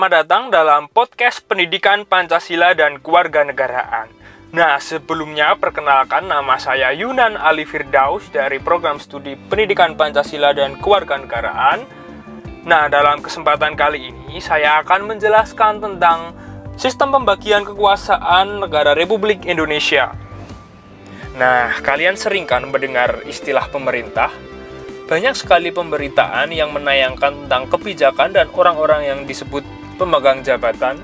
Selamat datang dalam podcast Pendidikan Pancasila dan Kewarganegaraan. Nah, sebelumnya perkenalkan nama saya Yunan Ali Firdaus dari program studi Pendidikan Pancasila dan Kewarganegaraan. Nah, dalam kesempatan kali ini saya akan menjelaskan tentang sistem pembagian kekuasaan negara Republik Indonesia. Nah, kalian sering kan mendengar istilah pemerintah? Banyak sekali pemberitaan yang menayangkan tentang kebijakan dan orang-orang yang disebut pemegang jabatan,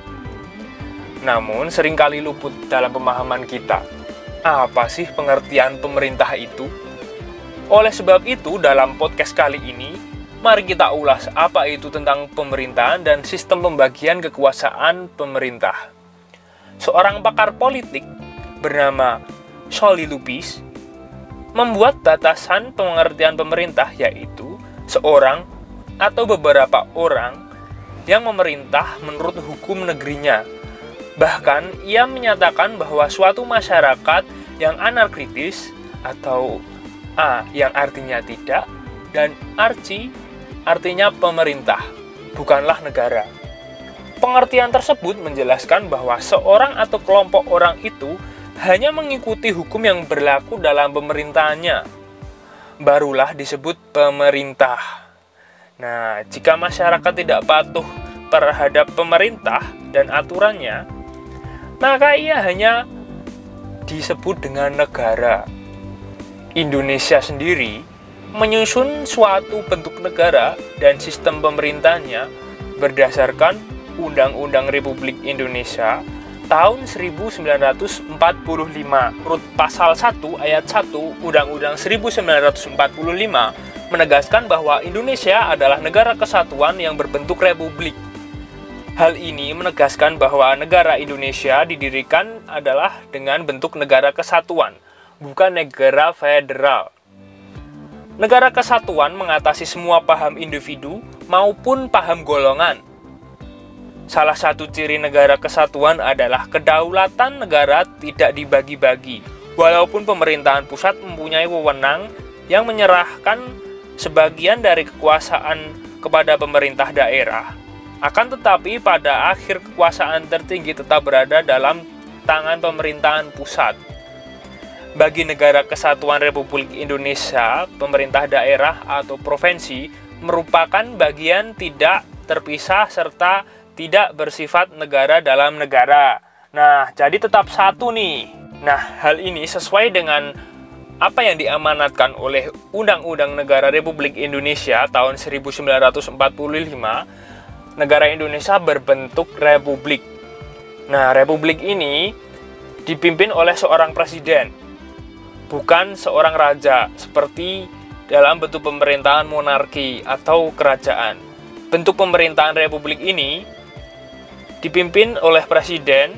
namun sering kali luput dalam pemahaman kita. Apa sih pengertian pemerintah itu? Oleh sebab itu, dalam podcast kali ini, mari kita ulas apa itu tentang pemerintahan dan sistem pembagian kekuasaan pemerintah. Seorang pakar politik bernama Soli Lupis membuat batasan pengertian pemerintah yaitu seorang atau beberapa orang yang memerintah menurut hukum negerinya. Bahkan ia menyatakan bahwa suatu masyarakat yang anarkritis atau A yang artinya tidak dan arci artinya pemerintah, bukanlah negara. Pengertian tersebut menjelaskan bahwa seorang atau kelompok orang itu hanya mengikuti hukum yang berlaku dalam pemerintahannya, barulah disebut pemerintah. Nah, jika masyarakat tidak patuh terhadap pemerintah dan aturannya, maka ia hanya disebut dengan negara. Indonesia sendiri menyusun suatu bentuk negara dan sistem pemerintahnya berdasarkan Undang-Undang Republik Indonesia tahun 1945 menurut pasal 1 ayat 1 Undang-Undang 1945 menegaskan bahwa Indonesia adalah negara kesatuan yang berbentuk republik. Hal ini menegaskan bahwa negara Indonesia didirikan adalah dengan bentuk negara kesatuan, bukan negara federal. Negara kesatuan mengatasi semua paham individu maupun paham golongan, Salah satu ciri negara kesatuan adalah kedaulatan negara tidak dibagi-bagi. Walaupun pemerintahan pusat mempunyai wewenang yang menyerahkan sebagian dari kekuasaan kepada pemerintah daerah, akan tetapi pada akhir kekuasaan tertinggi tetap berada dalam tangan pemerintahan pusat. Bagi negara kesatuan Republik Indonesia, pemerintah daerah atau provinsi merupakan bagian tidak terpisah serta tidak bersifat negara dalam negara. Nah, jadi tetap satu nih. Nah, hal ini sesuai dengan apa yang diamanatkan oleh Undang-Undang Negara Republik Indonesia tahun 1945. Negara Indonesia berbentuk republik. Nah, republik ini dipimpin oleh seorang presiden, bukan seorang raja seperti dalam bentuk pemerintahan monarki atau kerajaan. Bentuk pemerintahan republik ini dipimpin oleh presiden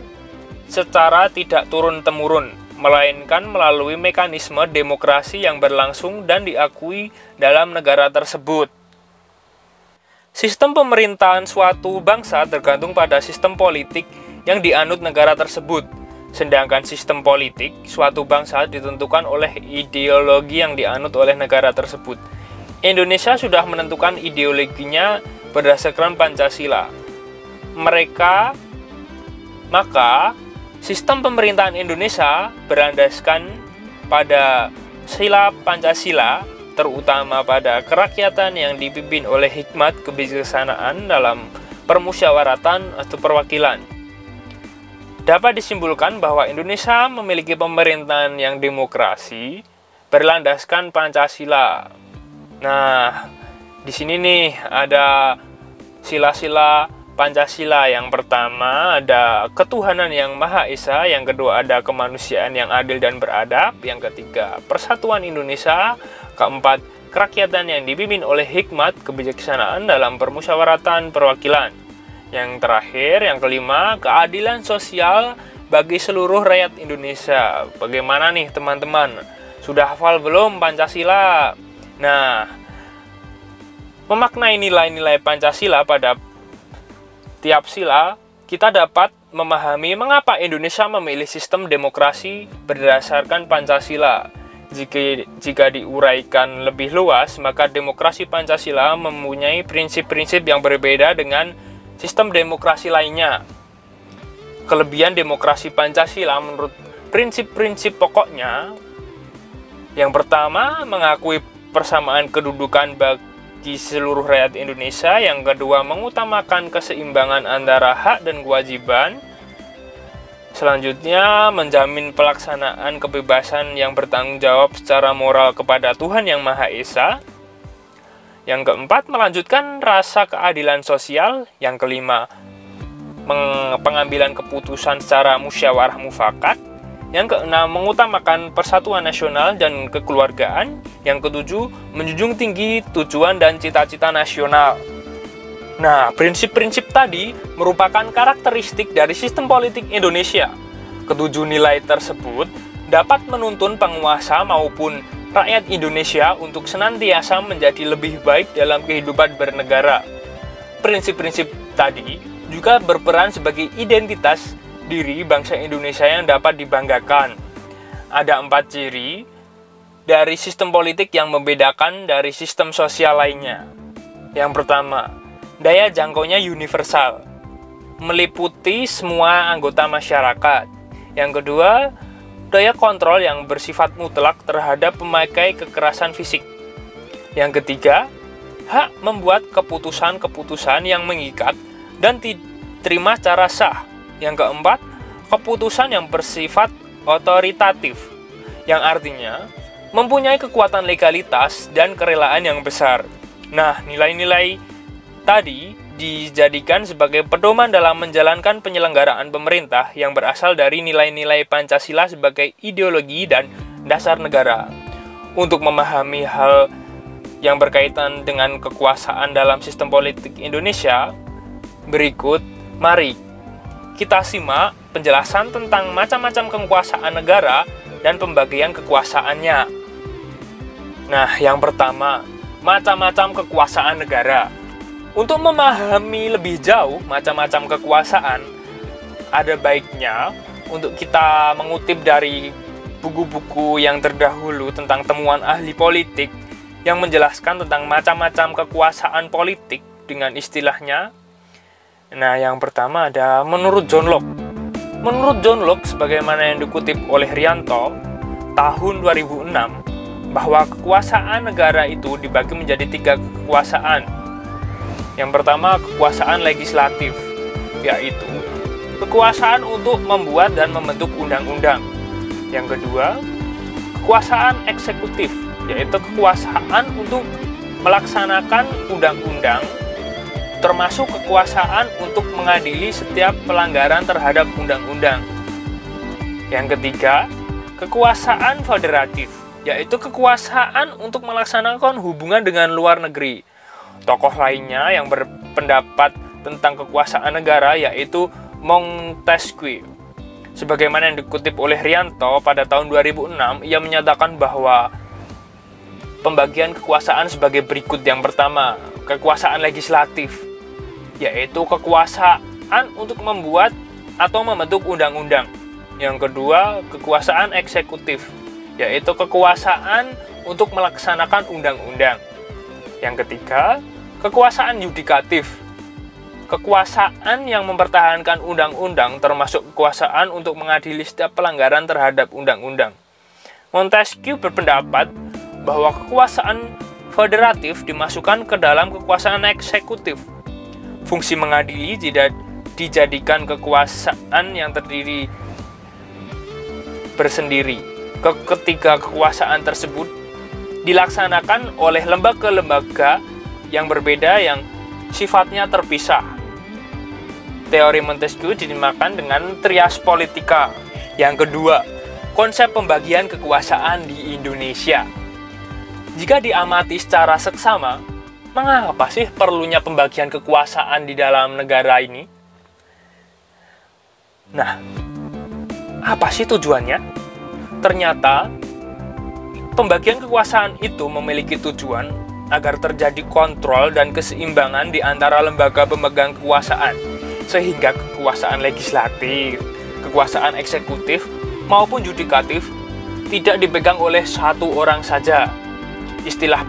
secara tidak turun-temurun, melainkan melalui mekanisme demokrasi yang berlangsung dan diakui dalam negara tersebut. Sistem pemerintahan suatu bangsa tergantung pada sistem politik yang dianut negara tersebut, sedangkan sistem politik suatu bangsa ditentukan oleh ideologi yang dianut oleh negara tersebut. Indonesia sudah menentukan ideologinya berdasarkan Pancasila, mereka maka sistem pemerintahan Indonesia berandaskan pada sila Pancasila terutama pada kerakyatan yang dipimpin oleh hikmat kebijaksanaan dalam permusyawaratan atau perwakilan. Dapat disimpulkan bahwa Indonesia memiliki pemerintahan yang demokrasi berlandaskan Pancasila. Nah, di sini nih ada sila-sila Pancasila yang pertama ada ketuhanan yang Maha Esa, yang kedua ada kemanusiaan yang adil dan beradab, yang ketiga persatuan Indonesia, keempat kerakyatan yang dipimpin oleh hikmat kebijaksanaan dalam permusyawaratan perwakilan. Yang terakhir, yang kelima, keadilan sosial bagi seluruh rakyat Indonesia. Bagaimana nih teman-teman? Sudah hafal belum Pancasila? Nah, memaknai nilai-nilai Pancasila pada tiap sila, kita dapat memahami mengapa Indonesia memilih sistem demokrasi berdasarkan Pancasila. Jika, jika diuraikan lebih luas, maka demokrasi Pancasila mempunyai prinsip-prinsip yang berbeda dengan sistem demokrasi lainnya. Kelebihan demokrasi Pancasila menurut prinsip-prinsip pokoknya yang pertama mengakui persamaan kedudukan bagi seluruh rakyat Indonesia, yang kedua mengutamakan keseimbangan antara hak dan kewajiban, Selanjutnya, menjamin pelaksanaan kebebasan yang bertanggung jawab secara moral kepada Tuhan Yang Maha Esa. Yang keempat, melanjutkan rasa keadilan sosial. Yang kelima, pengambilan keputusan secara musyawarah mufakat. Yang keenam, mengutamakan persatuan nasional dan kekeluargaan. Yang ketujuh, menjunjung tinggi tujuan dan cita-cita nasional. Nah, prinsip-prinsip tadi merupakan karakteristik dari sistem politik Indonesia. Ketujuh nilai tersebut dapat menuntun penguasa maupun rakyat Indonesia untuk senantiasa menjadi lebih baik dalam kehidupan bernegara. Prinsip-prinsip tadi juga berperan sebagai identitas diri bangsa Indonesia yang dapat dibanggakan. Ada empat ciri dari sistem politik yang membedakan dari sistem sosial lainnya. Yang pertama, Daya jangkaunya universal, meliputi semua anggota masyarakat. Yang kedua, daya kontrol yang bersifat mutlak terhadap pemakai kekerasan fisik. Yang ketiga, hak membuat keputusan-keputusan yang mengikat dan diterima secara sah. Yang keempat, keputusan yang bersifat otoritatif, yang artinya mempunyai kekuatan legalitas dan kerelaan yang besar. Nah, nilai-nilai tadi dijadikan sebagai pedoman dalam menjalankan penyelenggaraan pemerintah yang berasal dari nilai-nilai Pancasila sebagai ideologi dan dasar negara. Untuk memahami hal yang berkaitan dengan kekuasaan dalam sistem politik Indonesia, berikut mari kita simak penjelasan tentang macam-macam kekuasaan negara dan pembagian kekuasaannya. Nah, yang pertama, macam-macam kekuasaan negara. Untuk memahami lebih jauh macam-macam kekuasaan, ada baiknya untuk kita mengutip dari buku-buku yang terdahulu tentang temuan ahli politik yang menjelaskan tentang macam-macam kekuasaan politik dengan istilahnya. Nah, yang pertama ada menurut John Locke. Menurut John Locke, sebagaimana yang dikutip oleh Rianto, tahun 2006, bahwa kekuasaan negara itu dibagi menjadi tiga kekuasaan, yang pertama, kekuasaan legislatif, yaitu kekuasaan untuk membuat dan membentuk undang-undang. Yang kedua, kekuasaan eksekutif, yaitu kekuasaan untuk melaksanakan undang-undang, termasuk kekuasaan untuk mengadili setiap pelanggaran terhadap undang-undang. Yang ketiga, kekuasaan federatif, yaitu kekuasaan untuk melaksanakan hubungan dengan luar negeri Tokoh lainnya yang berpendapat tentang kekuasaan negara yaitu Montesquieu. Sebagaimana yang dikutip oleh Rianto pada tahun 2006, ia menyatakan bahwa pembagian kekuasaan sebagai berikut. Yang pertama, kekuasaan legislatif, yaitu kekuasaan untuk membuat atau membentuk undang-undang. Yang kedua, kekuasaan eksekutif, yaitu kekuasaan untuk melaksanakan undang-undang. Yang ketiga, kekuasaan yudikatif. Kekuasaan yang mempertahankan undang-undang termasuk kekuasaan untuk mengadili setiap pelanggaran terhadap undang-undang. Montesquieu berpendapat bahwa kekuasaan federatif dimasukkan ke dalam kekuasaan eksekutif. Fungsi mengadili tidak dijadikan kekuasaan yang terdiri bersendiri. Ketiga kekuasaan tersebut dilaksanakan oleh lembaga-lembaga yang berbeda yang sifatnya terpisah. Teori Montesquieu dinamakan dengan trias politika. Yang kedua, konsep pembagian kekuasaan di Indonesia. Jika diamati secara seksama, mengapa sih perlunya pembagian kekuasaan di dalam negara ini? Nah, apa sih tujuannya? Ternyata Pembagian kekuasaan itu memiliki tujuan agar terjadi kontrol dan keseimbangan di antara lembaga pemegang kekuasaan, sehingga kekuasaan legislatif, kekuasaan eksekutif, maupun yudikatif tidak dipegang oleh satu orang saja. Istilah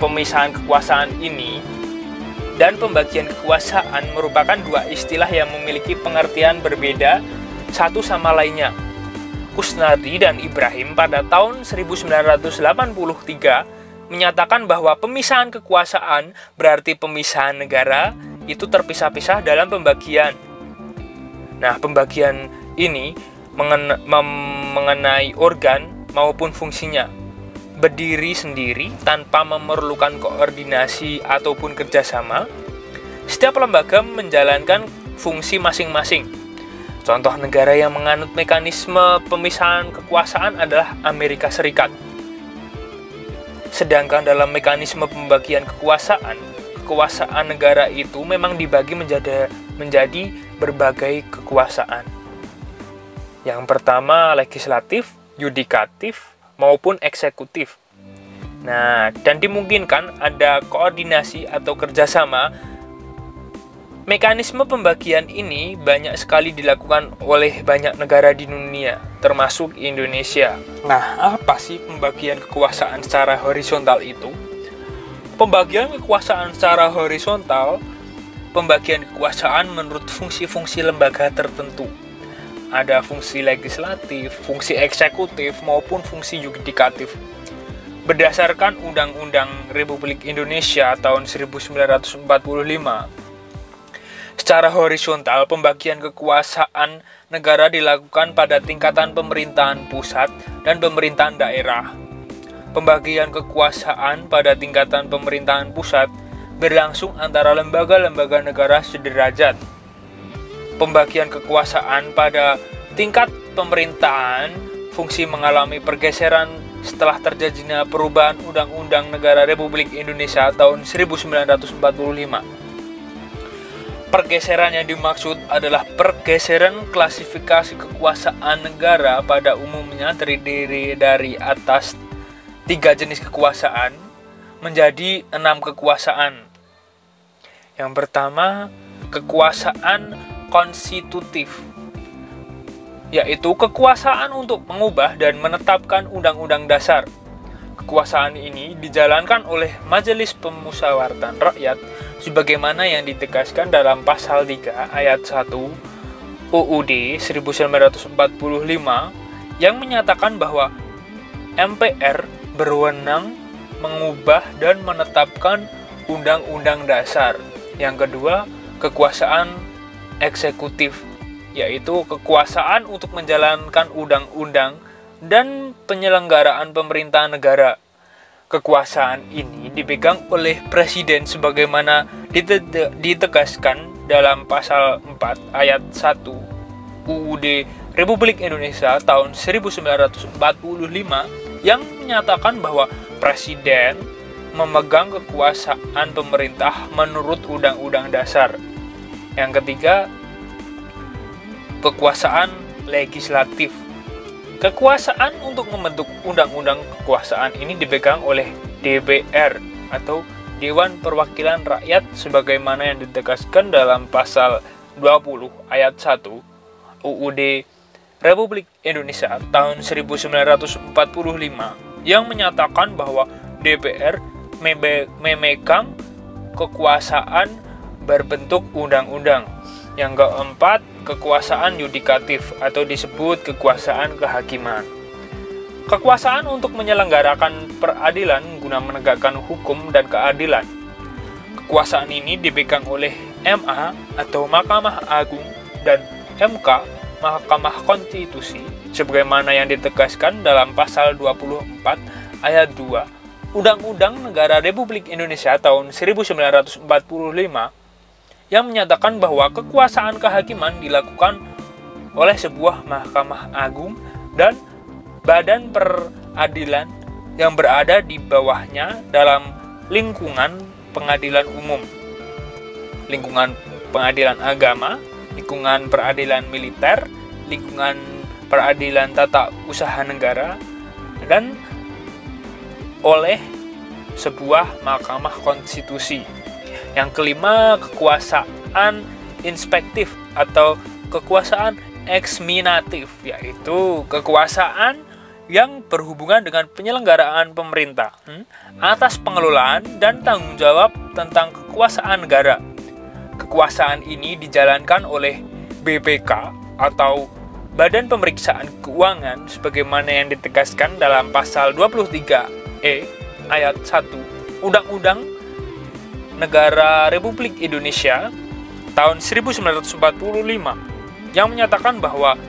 pemisahan kekuasaan ini dan pembagian kekuasaan merupakan dua istilah yang memiliki pengertian berbeda satu sama lainnya. Kusnadi dan Ibrahim pada tahun 1983 menyatakan bahwa pemisahan kekuasaan berarti pemisahan negara itu terpisah-pisah dalam pembagian. Nah, pembagian ini mengenai organ maupun fungsinya berdiri sendiri tanpa memerlukan koordinasi ataupun kerjasama, setiap lembaga menjalankan fungsi masing-masing. Contoh negara yang menganut mekanisme pemisahan kekuasaan adalah Amerika Serikat. Sedangkan dalam mekanisme pembagian kekuasaan, kekuasaan negara itu memang dibagi menjadi, menjadi berbagai kekuasaan. Yang pertama legislatif, yudikatif, maupun eksekutif. Nah, dan dimungkinkan ada koordinasi atau kerjasama. Mekanisme pembagian ini banyak sekali dilakukan oleh banyak negara di dunia, termasuk Indonesia. Nah, apa sih pembagian kekuasaan secara horizontal itu? Pembagian kekuasaan secara horizontal, pembagian kekuasaan menurut fungsi-fungsi lembaga tertentu ada fungsi legislatif, fungsi eksekutif, maupun fungsi yudikatif. Berdasarkan Undang-Undang Republik Indonesia tahun 1945, secara horizontal pembagian kekuasaan negara dilakukan pada tingkatan pemerintahan pusat dan pemerintahan daerah. Pembagian kekuasaan pada tingkatan pemerintahan pusat berlangsung antara lembaga-lembaga negara sederajat pembagian kekuasaan pada tingkat pemerintahan fungsi mengalami pergeseran setelah terjadinya perubahan Undang-Undang Negara Republik Indonesia tahun 1945. Pergeseran yang dimaksud adalah pergeseran klasifikasi kekuasaan negara pada umumnya terdiri dari atas tiga jenis kekuasaan menjadi enam kekuasaan. Yang pertama, kekuasaan konstitutif, yaitu kekuasaan untuk mengubah dan menetapkan undang-undang dasar. Kekuasaan ini dijalankan oleh Majelis Pemusyawaratan Rakyat sebagaimana yang ditegaskan dalam pasal 3 ayat 1 UUD 1945 yang menyatakan bahwa MPR berwenang mengubah dan menetapkan undang-undang dasar. Yang kedua, kekuasaan eksekutif, yaitu kekuasaan untuk menjalankan undang-undang dan penyelenggaraan pemerintahan negara. Kekuasaan ini dipegang oleh presiden sebagaimana ditegaskan dalam pasal 4 ayat 1 UUD Republik Indonesia tahun 1945 yang menyatakan bahwa presiden memegang kekuasaan pemerintah menurut Undang-Undang Dasar yang ketiga, kekuasaan legislatif. Kekuasaan untuk membentuk undang-undang kekuasaan ini dipegang oleh DPR atau Dewan Perwakilan Rakyat sebagaimana yang ditegaskan dalam pasal 20 ayat 1 UUD Republik Indonesia tahun 1945 yang menyatakan bahwa DPR memegang kekuasaan berbentuk undang-undang. Yang keempat, kekuasaan yudikatif atau disebut kekuasaan kehakiman. Kekuasaan untuk menyelenggarakan peradilan guna menegakkan hukum dan keadilan. Kekuasaan ini dipegang oleh MA atau Mahkamah Agung dan MK Mahkamah Konstitusi sebagaimana yang ditegaskan dalam pasal 24 ayat 2 Undang-Undang Negara Republik Indonesia tahun 1945 yang menyatakan bahwa kekuasaan kehakiman dilakukan oleh sebuah mahkamah agung dan badan peradilan yang berada di bawahnya dalam lingkungan pengadilan umum, lingkungan pengadilan agama, lingkungan peradilan militer, lingkungan peradilan tata usaha negara, dan oleh sebuah mahkamah konstitusi. Yang kelima, kekuasaan inspektif atau kekuasaan eksminatif, yaitu kekuasaan yang berhubungan dengan penyelenggaraan pemerintah hmm, atas pengelolaan dan tanggung jawab tentang kekuasaan negara. Kekuasaan ini dijalankan oleh BPK atau Badan Pemeriksaan Keuangan sebagaimana yang ditegaskan dalam pasal 23E ayat 1 Undang-Undang Negara Republik Indonesia tahun 1945 yang menyatakan bahwa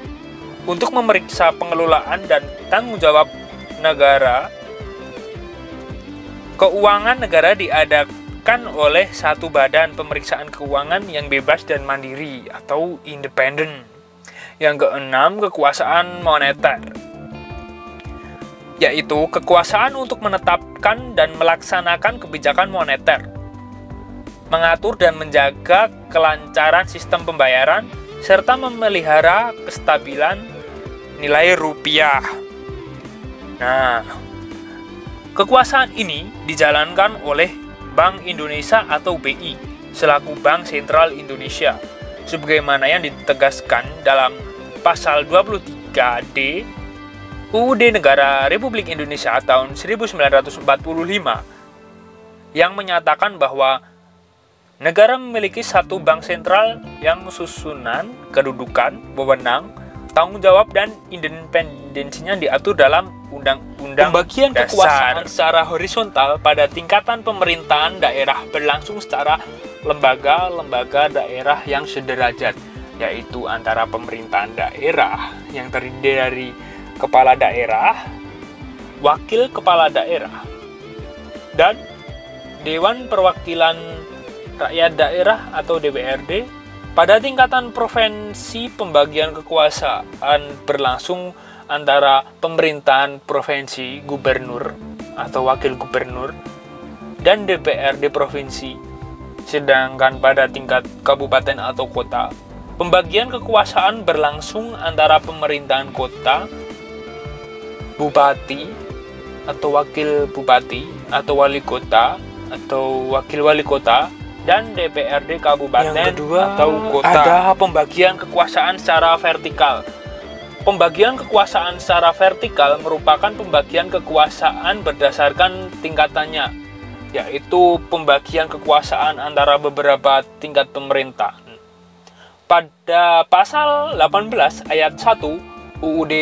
untuk memeriksa pengelolaan dan tanggung jawab negara keuangan negara diadakan oleh satu badan pemeriksaan keuangan yang bebas dan mandiri atau independen. Yang keenam, kekuasaan moneter yaitu kekuasaan untuk menetapkan dan melaksanakan kebijakan moneter, mengatur dan menjaga kelancaran sistem pembayaran, serta memelihara kestabilan nilai rupiah. Nah, kekuasaan ini dijalankan oleh Bank Indonesia atau BI selaku Bank Sentral Indonesia sebagaimana yang ditegaskan dalam pasal 23D UUD Negara Republik Indonesia tahun 1945 yang menyatakan bahwa negara memiliki satu bank sentral yang susunan, kedudukan, wewenang, tanggung jawab dan independensinya diatur dalam undang-undang Pembagian dasar. kekuasaan secara horizontal pada tingkatan pemerintahan daerah berlangsung secara lembaga-lembaga daerah yang sederajat yaitu antara pemerintahan daerah yang terdiri dari kepala daerah, wakil kepala daerah, dan Dewan Perwakilan Rakyat Daerah atau DPRD pada tingkatan provinsi pembagian kekuasaan berlangsung antara pemerintahan provinsi, gubernur atau wakil gubernur, dan DPRD provinsi. Sedangkan pada tingkat kabupaten atau kota, pembagian kekuasaan berlangsung antara pemerintahan kota, bupati atau wakil bupati atau wali kota atau wakil wali kota dan DPRD kabupaten Yang kedua, atau kota. ada pembagian kekuasaan secara vertikal. Pembagian kekuasaan secara vertikal merupakan pembagian kekuasaan berdasarkan tingkatannya, yaitu pembagian kekuasaan antara beberapa tingkat pemerintahan. Pada pasal 18 ayat 1 UUD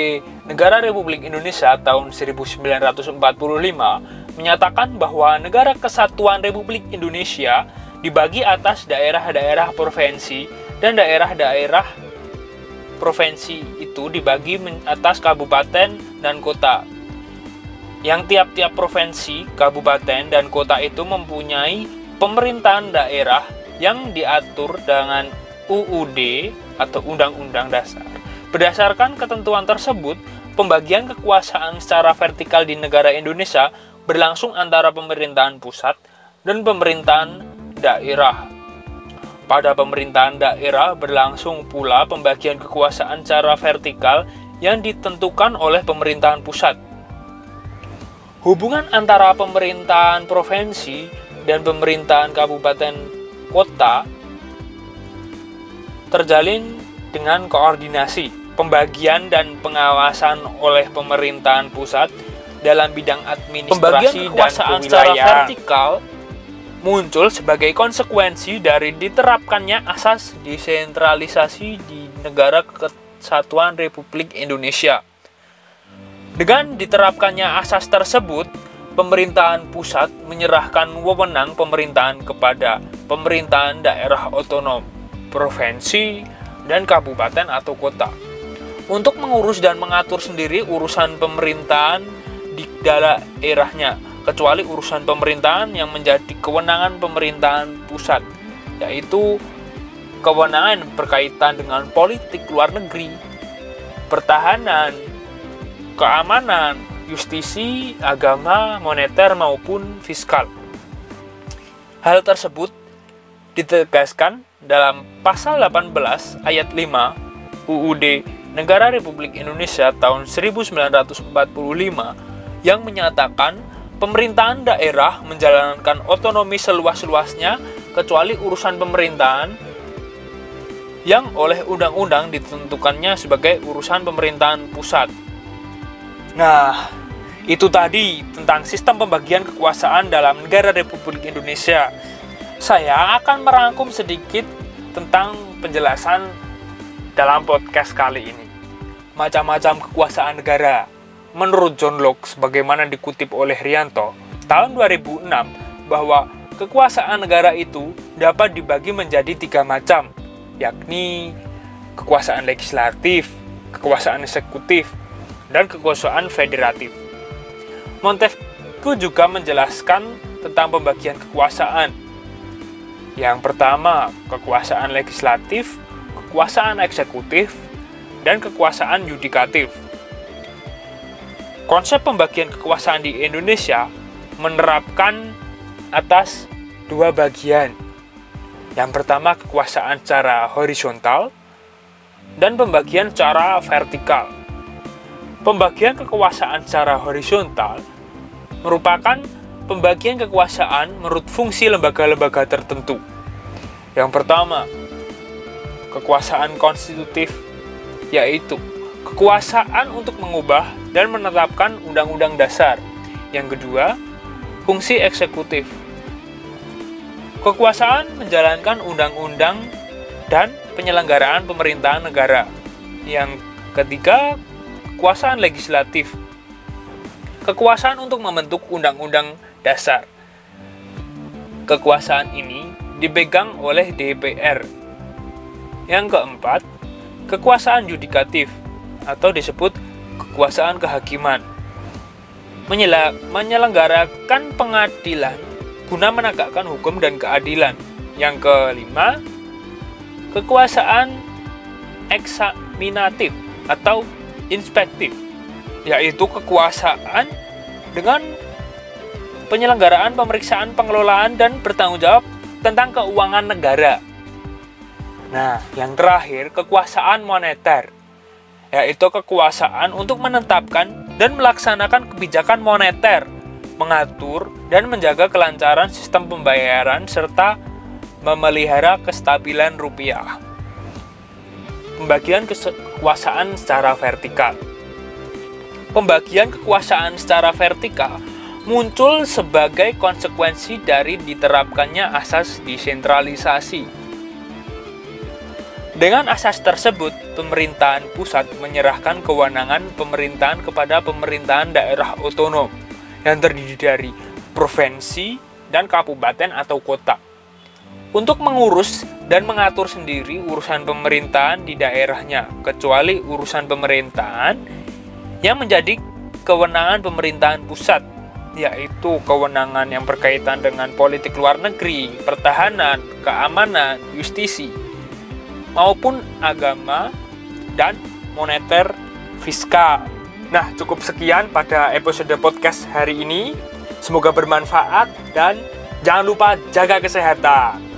Negara Republik Indonesia tahun 1945 menyatakan bahwa Negara Kesatuan Republik Indonesia dibagi atas daerah-daerah provinsi dan daerah-daerah provinsi itu dibagi atas kabupaten dan kota. Yang tiap-tiap provinsi, kabupaten, dan kota itu mempunyai pemerintahan daerah yang diatur dengan UUD atau Undang-Undang Dasar. Berdasarkan ketentuan tersebut, pembagian kekuasaan secara vertikal di negara Indonesia berlangsung antara pemerintahan pusat dan pemerintahan daerah. Pada pemerintahan daerah berlangsung pula pembagian kekuasaan secara vertikal yang ditentukan oleh pemerintahan pusat. Hubungan antara pemerintahan provinsi dan pemerintahan kabupaten kota terjalin dengan koordinasi, pembagian dan pengawasan oleh pemerintahan pusat dalam bidang administrasi Pembagian dan kekuasaan secara kewilayahan vertikal muncul sebagai konsekuensi dari diterapkannya asas desentralisasi di negara kesatuan Republik Indonesia. Dengan diterapkannya asas tersebut, pemerintahan pusat menyerahkan wewenang pemerintahan kepada pemerintahan daerah otonom, provinsi, dan kabupaten atau kota untuk mengurus dan mengatur sendiri urusan pemerintahan di daerahnya kecuali urusan pemerintahan yang menjadi kewenangan pemerintahan pusat yaitu kewenangan berkaitan dengan politik luar negeri, pertahanan, keamanan, justisi, agama, moneter maupun fiskal. Hal tersebut ditegaskan dalam pasal 18 ayat 5 UUD Negara Republik Indonesia tahun 1945 yang menyatakan pemerintahan daerah menjalankan otonomi seluas-luasnya kecuali urusan pemerintahan yang oleh undang-undang ditentukannya sebagai urusan pemerintahan pusat. Nah, itu tadi tentang sistem pembagian kekuasaan dalam negara Republik Indonesia. Saya akan merangkum sedikit tentang penjelasan dalam podcast kali ini. Macam-macam kekuasaan negara. Menurut John Locke, sebagaimana dikutip oleh Rianto, tahun 2006, bahwa kekuasaan negara itu dapat dibagi menjadi tiga macam, yakni kekuasaan legislatif, kekuasaan eksekutif, dan kekuasaan federatif. Montesquieu juga menjelaskan tentang pembagian kekuasaan. Yang pertama, kekuasaan legislatif, kekuasaan eksekutif, dan kekuasaan yudikatif. Konsep pembagian kekuasaan di Indonesia menerapkan atas dua bagian. Yang pertama kekuasaan secara horizontal dan pembagian secara vertikal. Pembagian kekuasaan secara horizontal merupakan pembagian kekuasaan menurut fungsi lembaga-lembaga tertentu. Yang pertama, kekuasaan konstitutif yaitu kekuasaan untuk mengubah dan menetapkan undang-undang dasar. Yang kedua, fungsi eksekutif. Kekuasaan menjalankan undang-undang dan penyelenggaraan pemerintahan negara. Yang ketiga, kekuasaan legislatif. Kekuasaan untuk membentuk undang-undang dasar. Kekuasaan ini dipegang oleh DPR. Yang keempat, kekuasaan yudikatif atau disebut kekuasaan kehakiman. menyelenggarakan pengadilan guna menegakkan hukum dan keadilan. Yang kelima, kekuasaan eksaminatif atau inspektif, yaitu kekuasaan dengan penyelenggaraan pemeriksaan pengelolaan dan bertanggung jawab tentang keuangan negara. Nah, yang terakhir, kekuasaan moneter, yaitu kekuasaan untuk menetapkan dan melaksanakan kebijakan moneter, mengatur dan menjaga kelancaran sistem pembayaran serta memelihara kestabilan rupiah. Pembagian kekuasaan secara vertikal. Pembagian kekuasaan secara vertikal muncul sebagai konsekuensi dari diterapkannya asas desentralisasi dengan asas tersebut, pemerintahan pusat menyerahkan kewenangan pemerintahan kepada pemerintahan daerah otonom yang terdiri dari provinsi dan kabupaten atau kota. Untuk mengurus dan mengatur sendiri urusan pemerintahan di daerahnya, kecuali urusan pemerintahan yang menjadi kewenangan pemerintahan pusat, yaitu kewenangan yang berkaitan dengan politik luar negeri, pertahanan, keamanan, justisi, maupun agama dan moneter fiskal. Nah, cukup sekian pada episode podcast hari ini. Semoga bermanfaat dan jangan lupa jaga kesehatan.